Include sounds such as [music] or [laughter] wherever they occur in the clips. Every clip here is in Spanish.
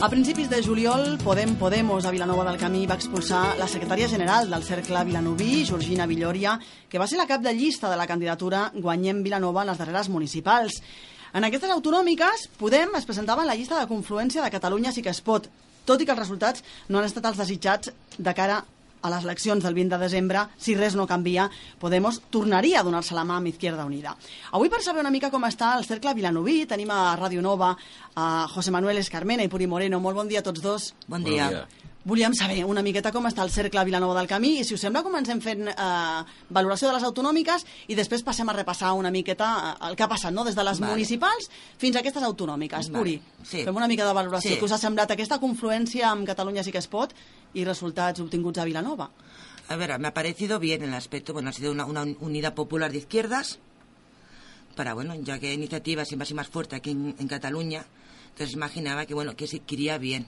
A principis de juliol, Podem Podemos a Vilanova del Camí va expulsar la secretària general del Cercle Vilanoví, Georgina Villòria, que va ser la cap de llista de la candidatura Guanyem Vilanova en les darreres municipals. En aquestes autonòmiques, Podem es presentava en la llista de confluència de Catalunya sí que es pot, tot i que els resultats no han estat els desitjats de cara a les eleccions del 20 de desembre, si res no canvia, Podemos tornaria a donar-se la mà amb Izquierda Unida. Avui, per saber una mica com està el cercle Vilanoví, tenim a Ràdio Nova a José Manuel Escarmena i Puri Moreno. Molt bon dia a tots dos. Bon dia. Bon dia. Volíem saber una miqueta com està el cercle Vilanova del Camí i si us sembla comencem fent eh, valoració de les autonòmiques i després passem a repassar una miqueta eh, el que ha passat, no? des de les vale. municipals fins a aquestes autonòmiques. Vale. Puri, sí. fem una mica de valoració. Sí. Què us ha semblat aquesta confluència amb Catalunya sí que es pot y resultados obtinguts a Vilanova. A ver, me ha parecido bien el aspecto, bueno, ha sido una, unidad popular de izquierdas, para, bueno, ya que iniciativa siempre ha sido más fuerte aquí en, Cataluña, entonces imaginaba que, bueno, que se iría bien.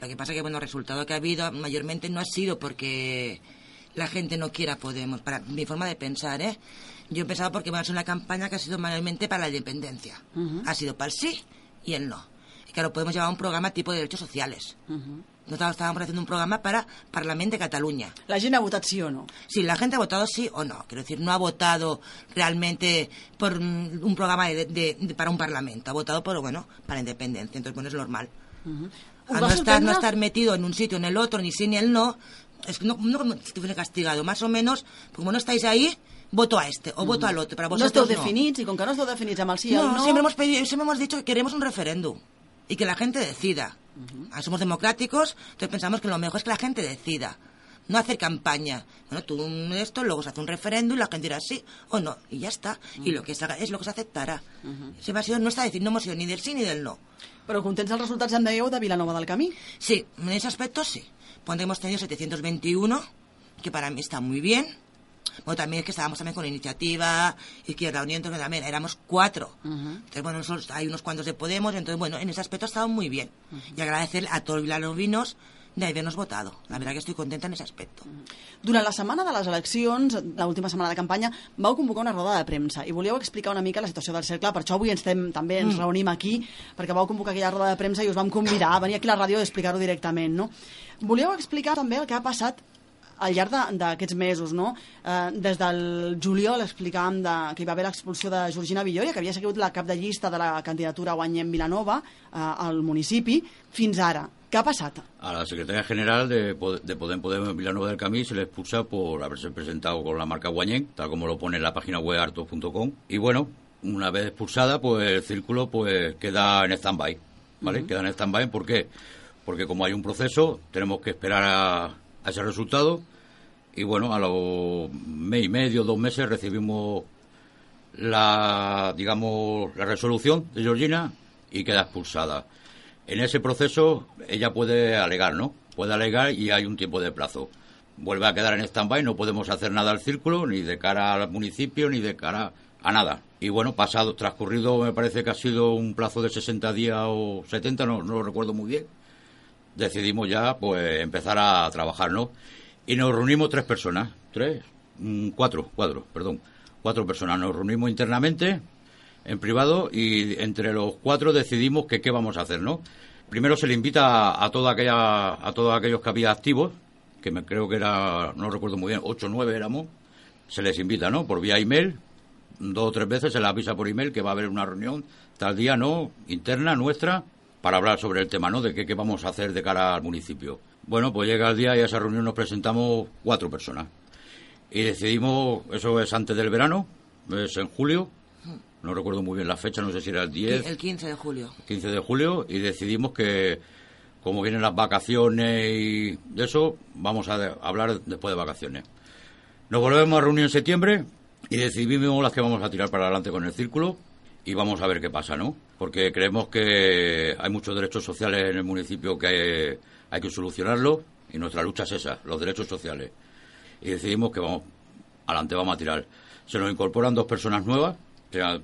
Lo que pasa que, bueno, el resultado que ha habido mayormente no ha sido porque la gente no quiera Podemos, para mi forma de pensar, ¿eh? Yo he pensado porque, bueno, es una campaña que ha sido mayormente para la independencia. Ha sido para el sí y el no. Y claro, podemos llevar un programa tipo de derechos sociales. Nosotros estábamos haciendo un programa para Parlamento de Cataluña. ¿La gente ha votado sí o no? Sí, la gente ha votado sí o no. Quiero decir, no ha votado realmente por un programa de, para un Parlamento. Ha votado por, bueno, para la independencia. Entonces, bueno, es normal. No, estar, no estar metido en un sitio, en el otro, ni sí ni el no, es no, no estuviera castigado. Más o menos, como no estáis ahí, voto a este o voto al otro. Para vosotros no esteu definits, y con que no esteu definits amb el sí no, no... Siempre hemos, pedido, siempre hemos dicho que queremos un referéndum y que la gente decida. Ah, somos democráticos, entonces pensamos que lo mejor es que la gente decida. No hacer campaña. Bueno, tú esto, luego se hace un referéndum y la gente dirá sí o no. Y ya está. Y lo que se haga es lo que se aceptará. Se va a ser, no está decir, no hemos sido ni del sí ni del no. Pero contents els resultats, em dèieu, de Vilanova del Camí? Sí, en ese aspecto sí. Cuando hemos tenido 721, que para mí está muy bien. Bueno, también es que estábamos también con Iniciativa, Izquierda entonces también éramos cuatro. Entonces, bueno, hay unos cuantos de Podemos, entonces, bueno, en ese aspecto ha estado muy bien. Y agradecer a todos los vinos de habernos votado. La verdad que estoy contenta en ese aspecto. Durant la setmana de les eleccions, l'última setmana de campanya, vau convocar una roda de premsa i volíeu explicar una mica la situació del cercle. Per això avui ens estem, també ens mm. reunim aquí, perquè vau convocar aquella roda de premsa i us vam convidar a venir aquí a la ràdio a explicar-ho directament. No? Volíeu explicar també el que ha passat al llarg d'aquests mesos, no? Eh, des del juliol explicàvem de, que hi va haver l'expulsió de Georgina Villoria, que havia sigut la cap de llista de la candidatura Guanyem Vilanova eh, al municipi, fins ara. ¿Qué ha pasado? A la secretaria general de, de Podem Podem Vilanova del Camí se le expulsa por haberse presentado con la marca Guañén, tal como lo pone en la página web harto.com. Y bueno, una vez expulsada, pues el círculo pues queda en stand-by, ¿vale? Queda en stand-by, ¿por qué? Porque como hay un proceso, tenemos que esperar a, a ese resultado y bueno, a los mes y medio, dos meses recibimos la, digamos, la resolución de Georgina y queda expulsada. En ese proceso ella puede alegar, ¿no? Puede alegar y hay un tiempo de plazo. Vuelve a quedar en stand-by, no podemos hacer nada al círculo, ni de cara al municipio, ni de cara a nada. Y bueno, pasado, transcurrido, me parece que ha sido un plazo de 60 días o 70, no, no lo recuerdo muy bien, decidimos ya pues empezar a trabajar, ¿no? Y nos reunimos tres personas, tres, mm, cuatro, cuatro, perdón, cuatro personas. Nos reunimos internamente, en privado, y entre los cuatro decidimos que qué vamos a hacer, ¿no? Primero se le invita a, toda aquella, a todos aquellos que había activos, que me creo que era, no recuerdo muy bien, ocho o nueve éramos, se les invita, ¿no? Por vía email, dos o tres veces se les avisa por email que va a haber una reunión tal día, ¿no? Interna, nuestra, para hablar sobre el tema, ¿no? De qué, qué vamos a hacer de cara al municipio. Bueno, pues llega el día y a esa reunión nos presentamos cuatro personas. Y decidimos, eso es antes del verano, es en julio, no recuerdo muy bien la fecha, no sé si era el 10. El 15 de julio. 15 de julio, y decidimos que, como vienen las vacaciones y de eso, vamos a hablar después de vacaciones. Nos volvemos a reunir en septiembre y decidimos las que vamos a tirar para adelante con el círculo y vamos a ver qué pasa, ¿no? Porque creemos que hay muchos derechos sociales en el municipio que hay que solucionarlo y nuestra lucha es esa, los derechos sociales. Y decidimos que vamos, adelante vamos a tirar. Se nos incorporan dos personas nuevas,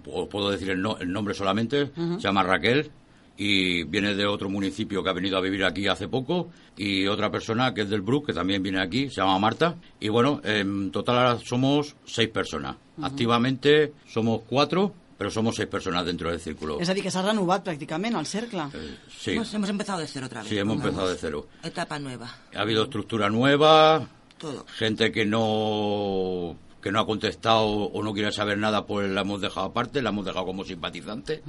os puedo decir el, nombre solamente, se llama Raquel y viene de otro municipio que ha venido a vivir aquí hace poco y otra persona que es del Brook que también viene aquí, se llama Marta y bueno, en total somos seis personas. Activamente somos cuatro pero somos seis personas dentro del círculo. És a dir, que s'ha renovat pràcticament el cercle. Eh, sí, Hemos, hemos empezado de cero otra vez. sí, hemos empezado de cero. Etapa nueva. Ha habido estructura nueva, Todo. gente que no que no ha contestado o no quiere saber nada, pues la hemos dejado aparte, la hemos dejado como simpatizante.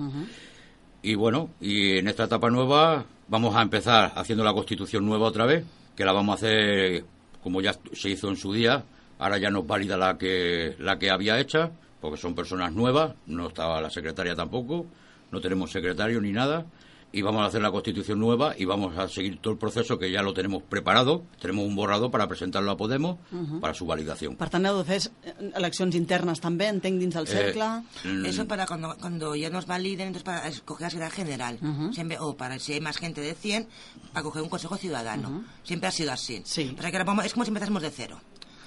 Y bueno, y en esta etapa nueva vamos a empezar haciendo la constitución nueva otra vez, que la vamos a hacer como ya se hizo en su día. Ahora ya nos válida la que la que había hecha, porque son personas nuevas, no estaba la secretaria tampoco, no tenemos secretario ni nada. Y vamos a hacer la constitución nueva y vamos a seguir todo el proceso que ya lo tenemos preparado. Tenemos un borrador para presentarlo a Podemos para su validación. Per tant, heu de fer eh, eleccions internes també, entenc, dins del Eh, cercle. mm, Eso para cuando, cuando ya nos validen, entonces para escoger la secretaria general. Siempre, o para si hay más gente de 100, para coger un consejo ciudadano. Siempre ha sido así. Sí. Pasa que ahora vamos- es como si empezásemos de cero.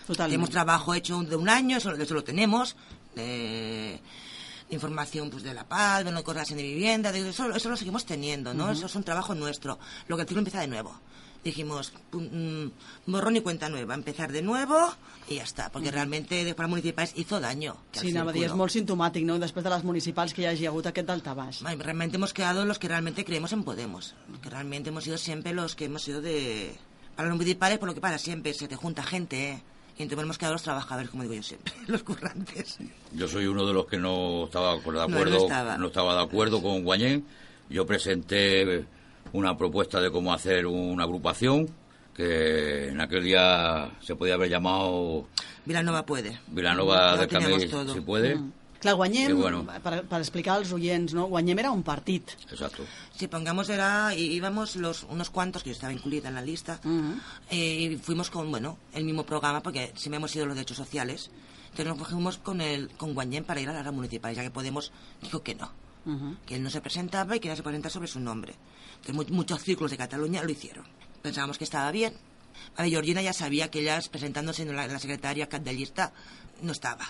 Totalment. Tenemos trabajo hecho de un año, eso, eso lo tenemos. De información pues de la paz, de cosas así de vivienda, de eso, eso lo seguimos teniendo, ¿no? Eso es un trabajo nuestro. Lo que el ciclo empieza de nuevo. Dijimos, pum, mm, borrón y cuenta nueva, empezar de nuevo y ya está. Porque realmente de para municipales hizo daño. Sí, anava a dir, és molt no?, després de les municipals que hi hagi hagut aquest daltabaix. Realmente hemos quedado los que realmente creemos en Podemos. Que realmente hemos sido siempre los que hemos sido de... Para los municipales, por lo que para siempre, se te junta gente, ¿eh? Y entonces hemos quedado los trabajadores, como digo yo siempre, [laughs] los currantes. Yo soy uno de los que no estaba de No, acuerdo, no estaba. no estaba de acuerdo con Guañén. Yo presenté una propuesta de cómo hacer una agrupación que en aquel día se podía haber llamado Vilanova puede. Vilanova teníamos todo. si puede. Mm. Clar, Guanyem, bueno. per, per explicar als oients, no? Guanyem era un partit. Exacto. Si pongamos era, y íbamos los, unos cuantos, que yo estaba incluida en la lista, eh, y fuimos con, bueno, el mismo programa, porque siempre hemos sido los derechos sociales. Entonces nos cogimos con el, con Guanyén para ir a las municipales, ya que Podemos dijo que no. Que él no se presentaba y que se presentaba sobre su nombre. Entonces mu- muchos círculos de Cataluña lo hicieron. Pensábamos que estaba bien. A ver, Georgina ya sabía que ella presentándose en la, la secretaria cap de lista no estaba.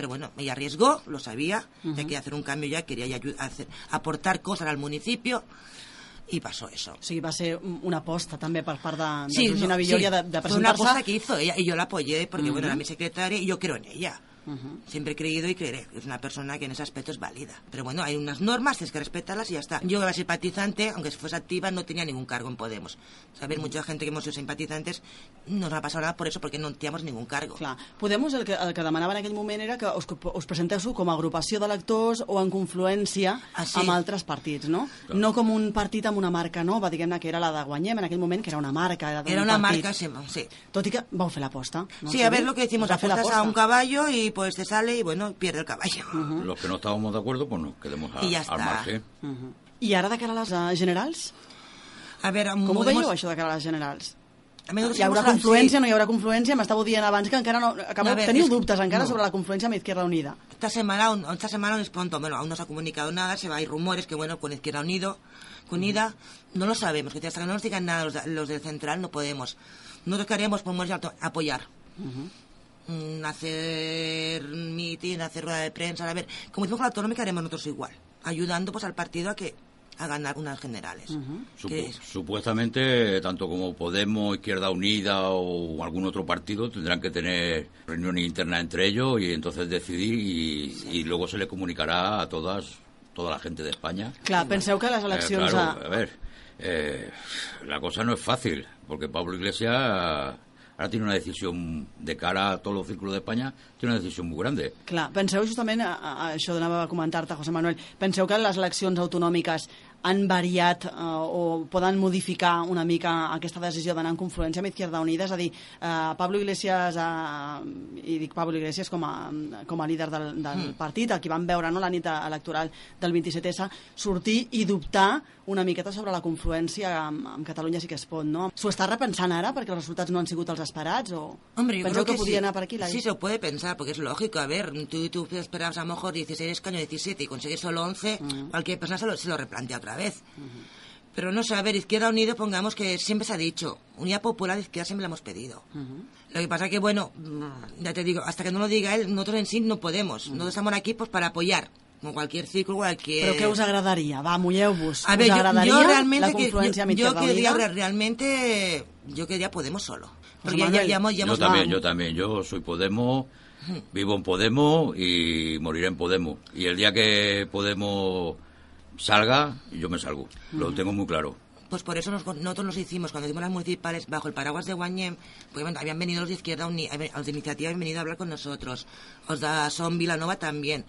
Pero bueno, ella arriesgó, lo sabía, ya quería hacer un cambio ya, quería ya hacer, aportar cosas al municipio y pasó eso. O sigui, va ser una aposta també per part de, de Sí, Georgina no, Villoria sí, de, de fue una cosa que hizo ella y yo la apoyé porque bueno era mi secretaria y yo creo en ella. Siempre he creído y creeré. Es una persona que en ese aspecto es válida. Pero bueno, hay unas normas, tienes que respetarlas y ya está. Yo era simpatizante, aunque fuese activa, no tenía ningún cargo en Podemos. Saber, mucha gente que hemos sido simpatizantes no nos ha pasado nada por eso, porque no teníamos ningún cargo. Clar, Podemos el que, el que demanava en aquell moment era que us, us presenteu com a agrupació d'electors o en confluència Ah, sí. amb altres partits, no? No com un partit amb una marca nova, diguem-ne que era la de Guanyem en aquell moment, que era una marca. Era, Era una partit. marca, sí. sí. Tot i que vau fer l'aposta. No? Sí, a ver lo que decimos, Es va fer apuestas a un caballo y pues te sale y bueno, pierde el caballo. Los que no estábamos de acuerdo, pues nos quedemos a- Y ya al margen. Mhm. I ara de cara a les eh, generals? A ver, Com ho veieu, això de cara a les generals? a menudo Hi haurà confluència, sí. no hi haurà confluència? M'estàveu dient abans que encara no... Acabeu, No, ver, teniu que- dubtes encara no. sobre la confluència amb Izquierda Unida? Esta semana, aún- esta semana no es pronto, bueno, aún no se ha comunicado nada, se va, hay rumores que bueno, con Izquierda Unido, unida, no lo sabemos, que hasta que no nos digan nada los, de- los del central no podemos. Nosotros queremos podemos apoyar. Mm, hacer mitin, hacer rueda de prensa, a ver, como hicimos con la autonómica haremos nosotros igual, ayudando pues al partido a que a ganar unas generales. Supu- Que es- supuestamente, tanto como Podemos, Izquierda Unida o algún otro partido tendrán que tener reuniones internas entre ellos y entonces decidir y, y luego se le comunicará a todas toda la gente de España. Clar, penseu que les Eh, eleccions... claro, a... a ver, eh, la cosa no es fácil, porque Pablo Iglesias ahora tiene una decisión de cara a todos los círculos de España, tiene una decisión muy grande. Clar, penseu justament, a, a, això anava a comentar-te, José Manuel, penseu que les eleccions autonòmiques han variat eh, o poden modificar una mica aquesta decisió d'anar en confluència amb Izquierda Unida? És a dir, eh, Pablo Iglesias, eh, i dic Pablo Iglesias com a, com a líder del, del partit, el que vam veure no, la nit electoral del 27S, sortir i dubtar una miqueta sobre la confluència amb, amb Catalunya sí que es pot, no? S'ho està repensant ara perquè els resultats no han sigut els esperats? O... Hombre, yo creo que, que podia sí. anar per aquí? La... Sí, se puede pensar, porque es lógico. A ver, tú, tú esperabas a lo mejor 16 escaños, 17 y conseguir solo 11, cualquier persona se lo, se lo replantea otra vez. Pero no sé, a ver, Izquierda Unida, pongamos que siempre se ha dicho, Unidad Popular, Izquierda siempre la hemos pedido. Lo que pasa que, bueno, ya te digo, hasta que no lo diga él, nosotros en sí no podemos. Nosotros estamos aquí pues para apoyar, como cualquier círculo, cualquier... Però què us agradaria? Va, mulleu-vos. A yo, agradaria yo realmente, la que- confluència amb yo, yo Izquierda quería Unida? re- realmente, yo quería Podemos solo. Porque ya, hemos, ya Yo hemos- también, yo también, yo soy Podemos Vivo en Podemos y moriré en Podemos. Y el día que Podemos salga, yo me salgo. Lo tengo muy claro. Pues por eso nos- nosotros nos hicimos, cuando hicimos las municipales bajo el paraguas de Guanyem, pues bueno, habían venido los de izquierda, Uni- los de iniciativa habían venido a hablar con nosotros, los de Son Vilanova también.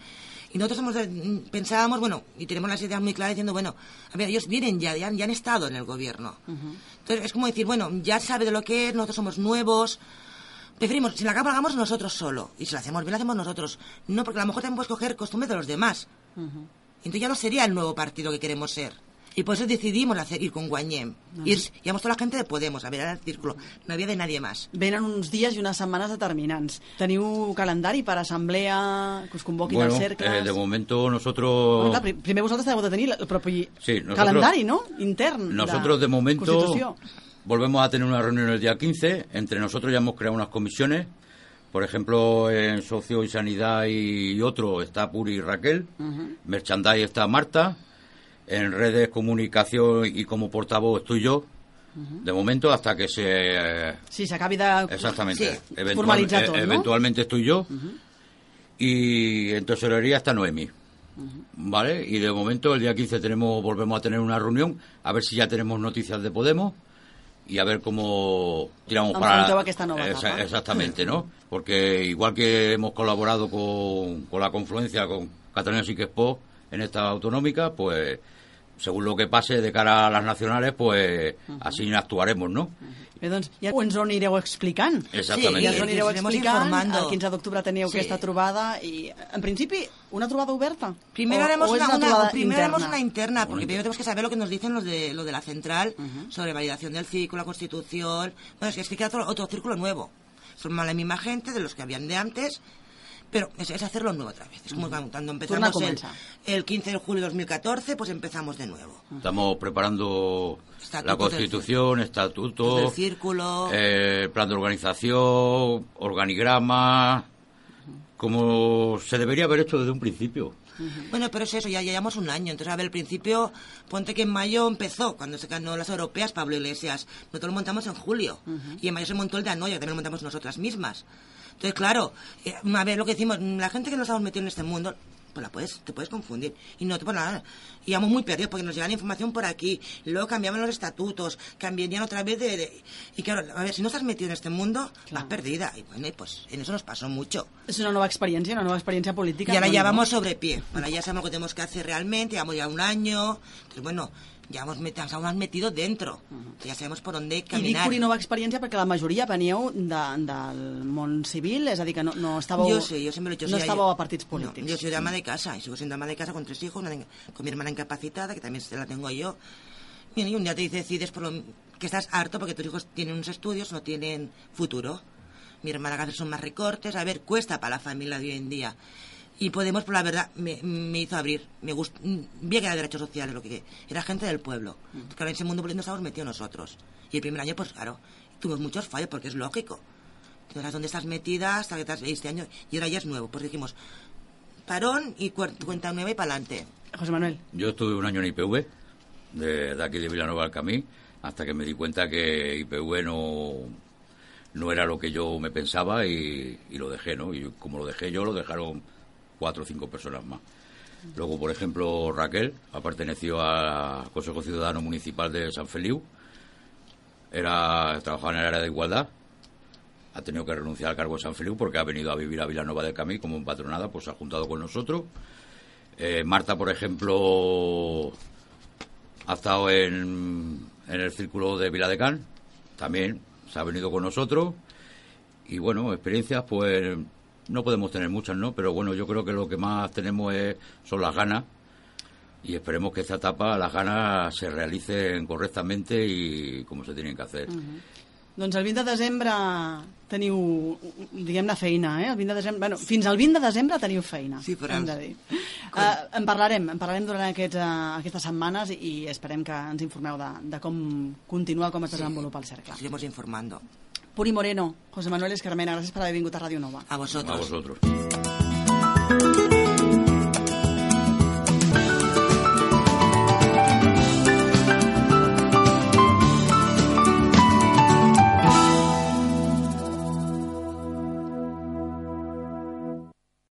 Y nosotros hemos mm, pensábamos, bueno, y tenemos las ideas muy claras diciendo, bueno, a ver, ellos vienen ya, ya, han- ya han estado en el gobierno. Entonces es como decir, bueno, ya sabe de lo que es, nosotros somos nuevos, preferimos, si la capa la hagamos nosotros solo, y si la hacemos bien, la hacemos nosotros. No, porque a lo mejor también puedes coger costumbres de los demás. Entonces ya no sería el nuevo partido que queremos ser. Y por eso decidimos hacer, ir con Guanyem. Ir, llamamos toda la gente de Podemos, a ver, el círculo. No había de nadie más. Venen uns dies i unes setmanes determinants. Teniu calendari per assemblea, que us convoquin Bueno, als cercles? eh, de momento nosotros... Bueno, clar, pri- primer vosaltres heu de tenir el propi Sí, nosotros- calendari, no? Intern Nosotros de momento Constitució. volvemos a tener una reunión el día 15. Entre nosotros ya hemos creado unas comisiones. Por ejemplo, en Socio y Sanidad y otro está Puri y Raquel. Merchandise está Marta. En redes, comunicación y como portavoz estoy yo. De momento, hasta que se... Sí, s'acabi de... Exactamente. Sí, Eventual- no? Eventualmente estoy yo. Y en tesorería está Noemi. ¿Vale? Y de momento, el día 15 tenemos, volvemos a tener una reunión, a ver si ya tenemos noticias de Podemos y a ver cómo tiramos Enfronteu para... aquesta nova Esa- etapa. exactamente, ¿no? [laughs] Porque igual que hemos colaborado con, con la confluencia, con Cataluña Sí que Expo en esta autonómica, pues según lo que pase de cara a las nacionales, pues así actuaremos, ¿no? Bé, doncs ja ens ho anireu explicant. Exactament. Ja ens ho anireu Sí, explicant. informando. El 15 d'octubre teniu Sí. aquesta trobada i, en principi, una trobada oberta? Primero O- haremos, o una, una- trobada primero interna? haremos una interna, porque primero tenemos que saber lo que nos dicen los de, lo de la central sobre validación del círculo, la constitución. Bueno, es que, es que queda otro, otro círculo nuevo. Forma la misma gente de los que habían de antes, pero es, es hacerlo nuevo otra vez. Es como cuando empezamos el, el 15 de julio de 2014, pues empezamos de nuevo. Estamos preparando la del- Constitución, estatutos, del círculo. eh, plan de organización, organigrama, como se debería haber hecho desde un principio. Bueno, pero es eso, ya llevamos un año. Entonces, a ver, al principio, ponte que en mayo empezó, cuando se ganó las europeas, Pablo Iglesias. Nosotros lo montamos en julio. Y en mayo se montó el de Anoya, que también lo montamos nosotras mismas. Entonces, claro, eh, a ver lo que decimos, la gente que nos hemos metido en este mundo, pues la puedes, te puedes confundir. Y no te pues nada. Y vamos muy perdidos porque nos llegan información por aquí. Luego cambiaban los estatutos, cambiarían otra vez de, de- Y claro, a ver, si no estás metido en este mundo, vas perdida. Y bueno, pues en eso nos pasó mucho. És una nova experiència, una nova experiència política. Y ahora No, ya vamos sobre pie. Ahora ya sabemos lo que tenemos que hacer realmente. Llevamos ya un año. Entonces, bueno, ya hemos met- nos hemos metido dentro. Ya sabemos por dónde I dic caminar. puri nova experiència perquè la majoria veníeu de, del món civil, és a dir, que no, no estàveu, Yo sí, yo siempre dicho. no estàveu yo- a partits polítics. No, yo soy de ama de casa y sigo siendo ama de casa con tres hijos, una con mi hermana incapacitada, que también se la tengo yo. Mira, Y un día te decides por lo- que estás harto porque tus hijos tienen unos estudios, no tienen futuro. Mi hermana cada vez son más recortes. A ver, cuesta para la familia de hoy en día. Y Podemos, por la verdad, me, me hizo abrir. Me gust, vi que era derechos sociales, lo que era gente del pueblo. Claro, en ese mundo político nos hemos metido nosotros. Y el primer año, pues claro, tuvimos muchos fallos, porque es lógico. Entonces, ¿dónde estás metida hasta que has este año? Y ahora ya es nuevo. Pues dijimos, parón y cuenta nueva y para adelante. José Manuel. Yo estuve un año en IPV, de, de aquí de Vilanova del Camí, hasta que me di cuenta que IPV no, no era lo que yo me pensaba y, y lo dejé, ¿no? Y como lo dejé yo, lo dejaron cuatro o cinco personas más. Luego, por ejemplo, Raquel ha pertenecido al Consejo Ciudadano Municipal de San Feliu, era, trabajaba en el área de igualdad, ha tenido que renunciar al cargo de San Feliu porque ha venido a vivir a Vilanova del Camí como patronada, pues se ha juntado con nosotros. Eh, Marta, por ejemplo, ha estado en, en el círculo de Viladecán, también se ha venido con nosotros. Y bueno, experiencias, pues no podemos tener muchas, ¿no? Pero bueno, yo creo que lo que más tenemos es, son las ganas. Y esperemos que esta etapa, las ganas, se realicen correctamente y como se tienen que hacer. Doncs el 20 de desembre teniu, diguem-ne, feina, eh? El 20 de desembre, bueno, fins al 20 de desembre teniu feina. Sí, però- hem de dir. Uh, en parlarem, en parlarem durant aquests, uh, aquestes setmanes i, esperem que ens informeu de, de com continua, com es desenvolupa el cercle. Seguimos informando. Puri Moreno, José Manuel Escarmena, gràcies per haver vingut a Ràdio Nova. A vosotros. A vosotros.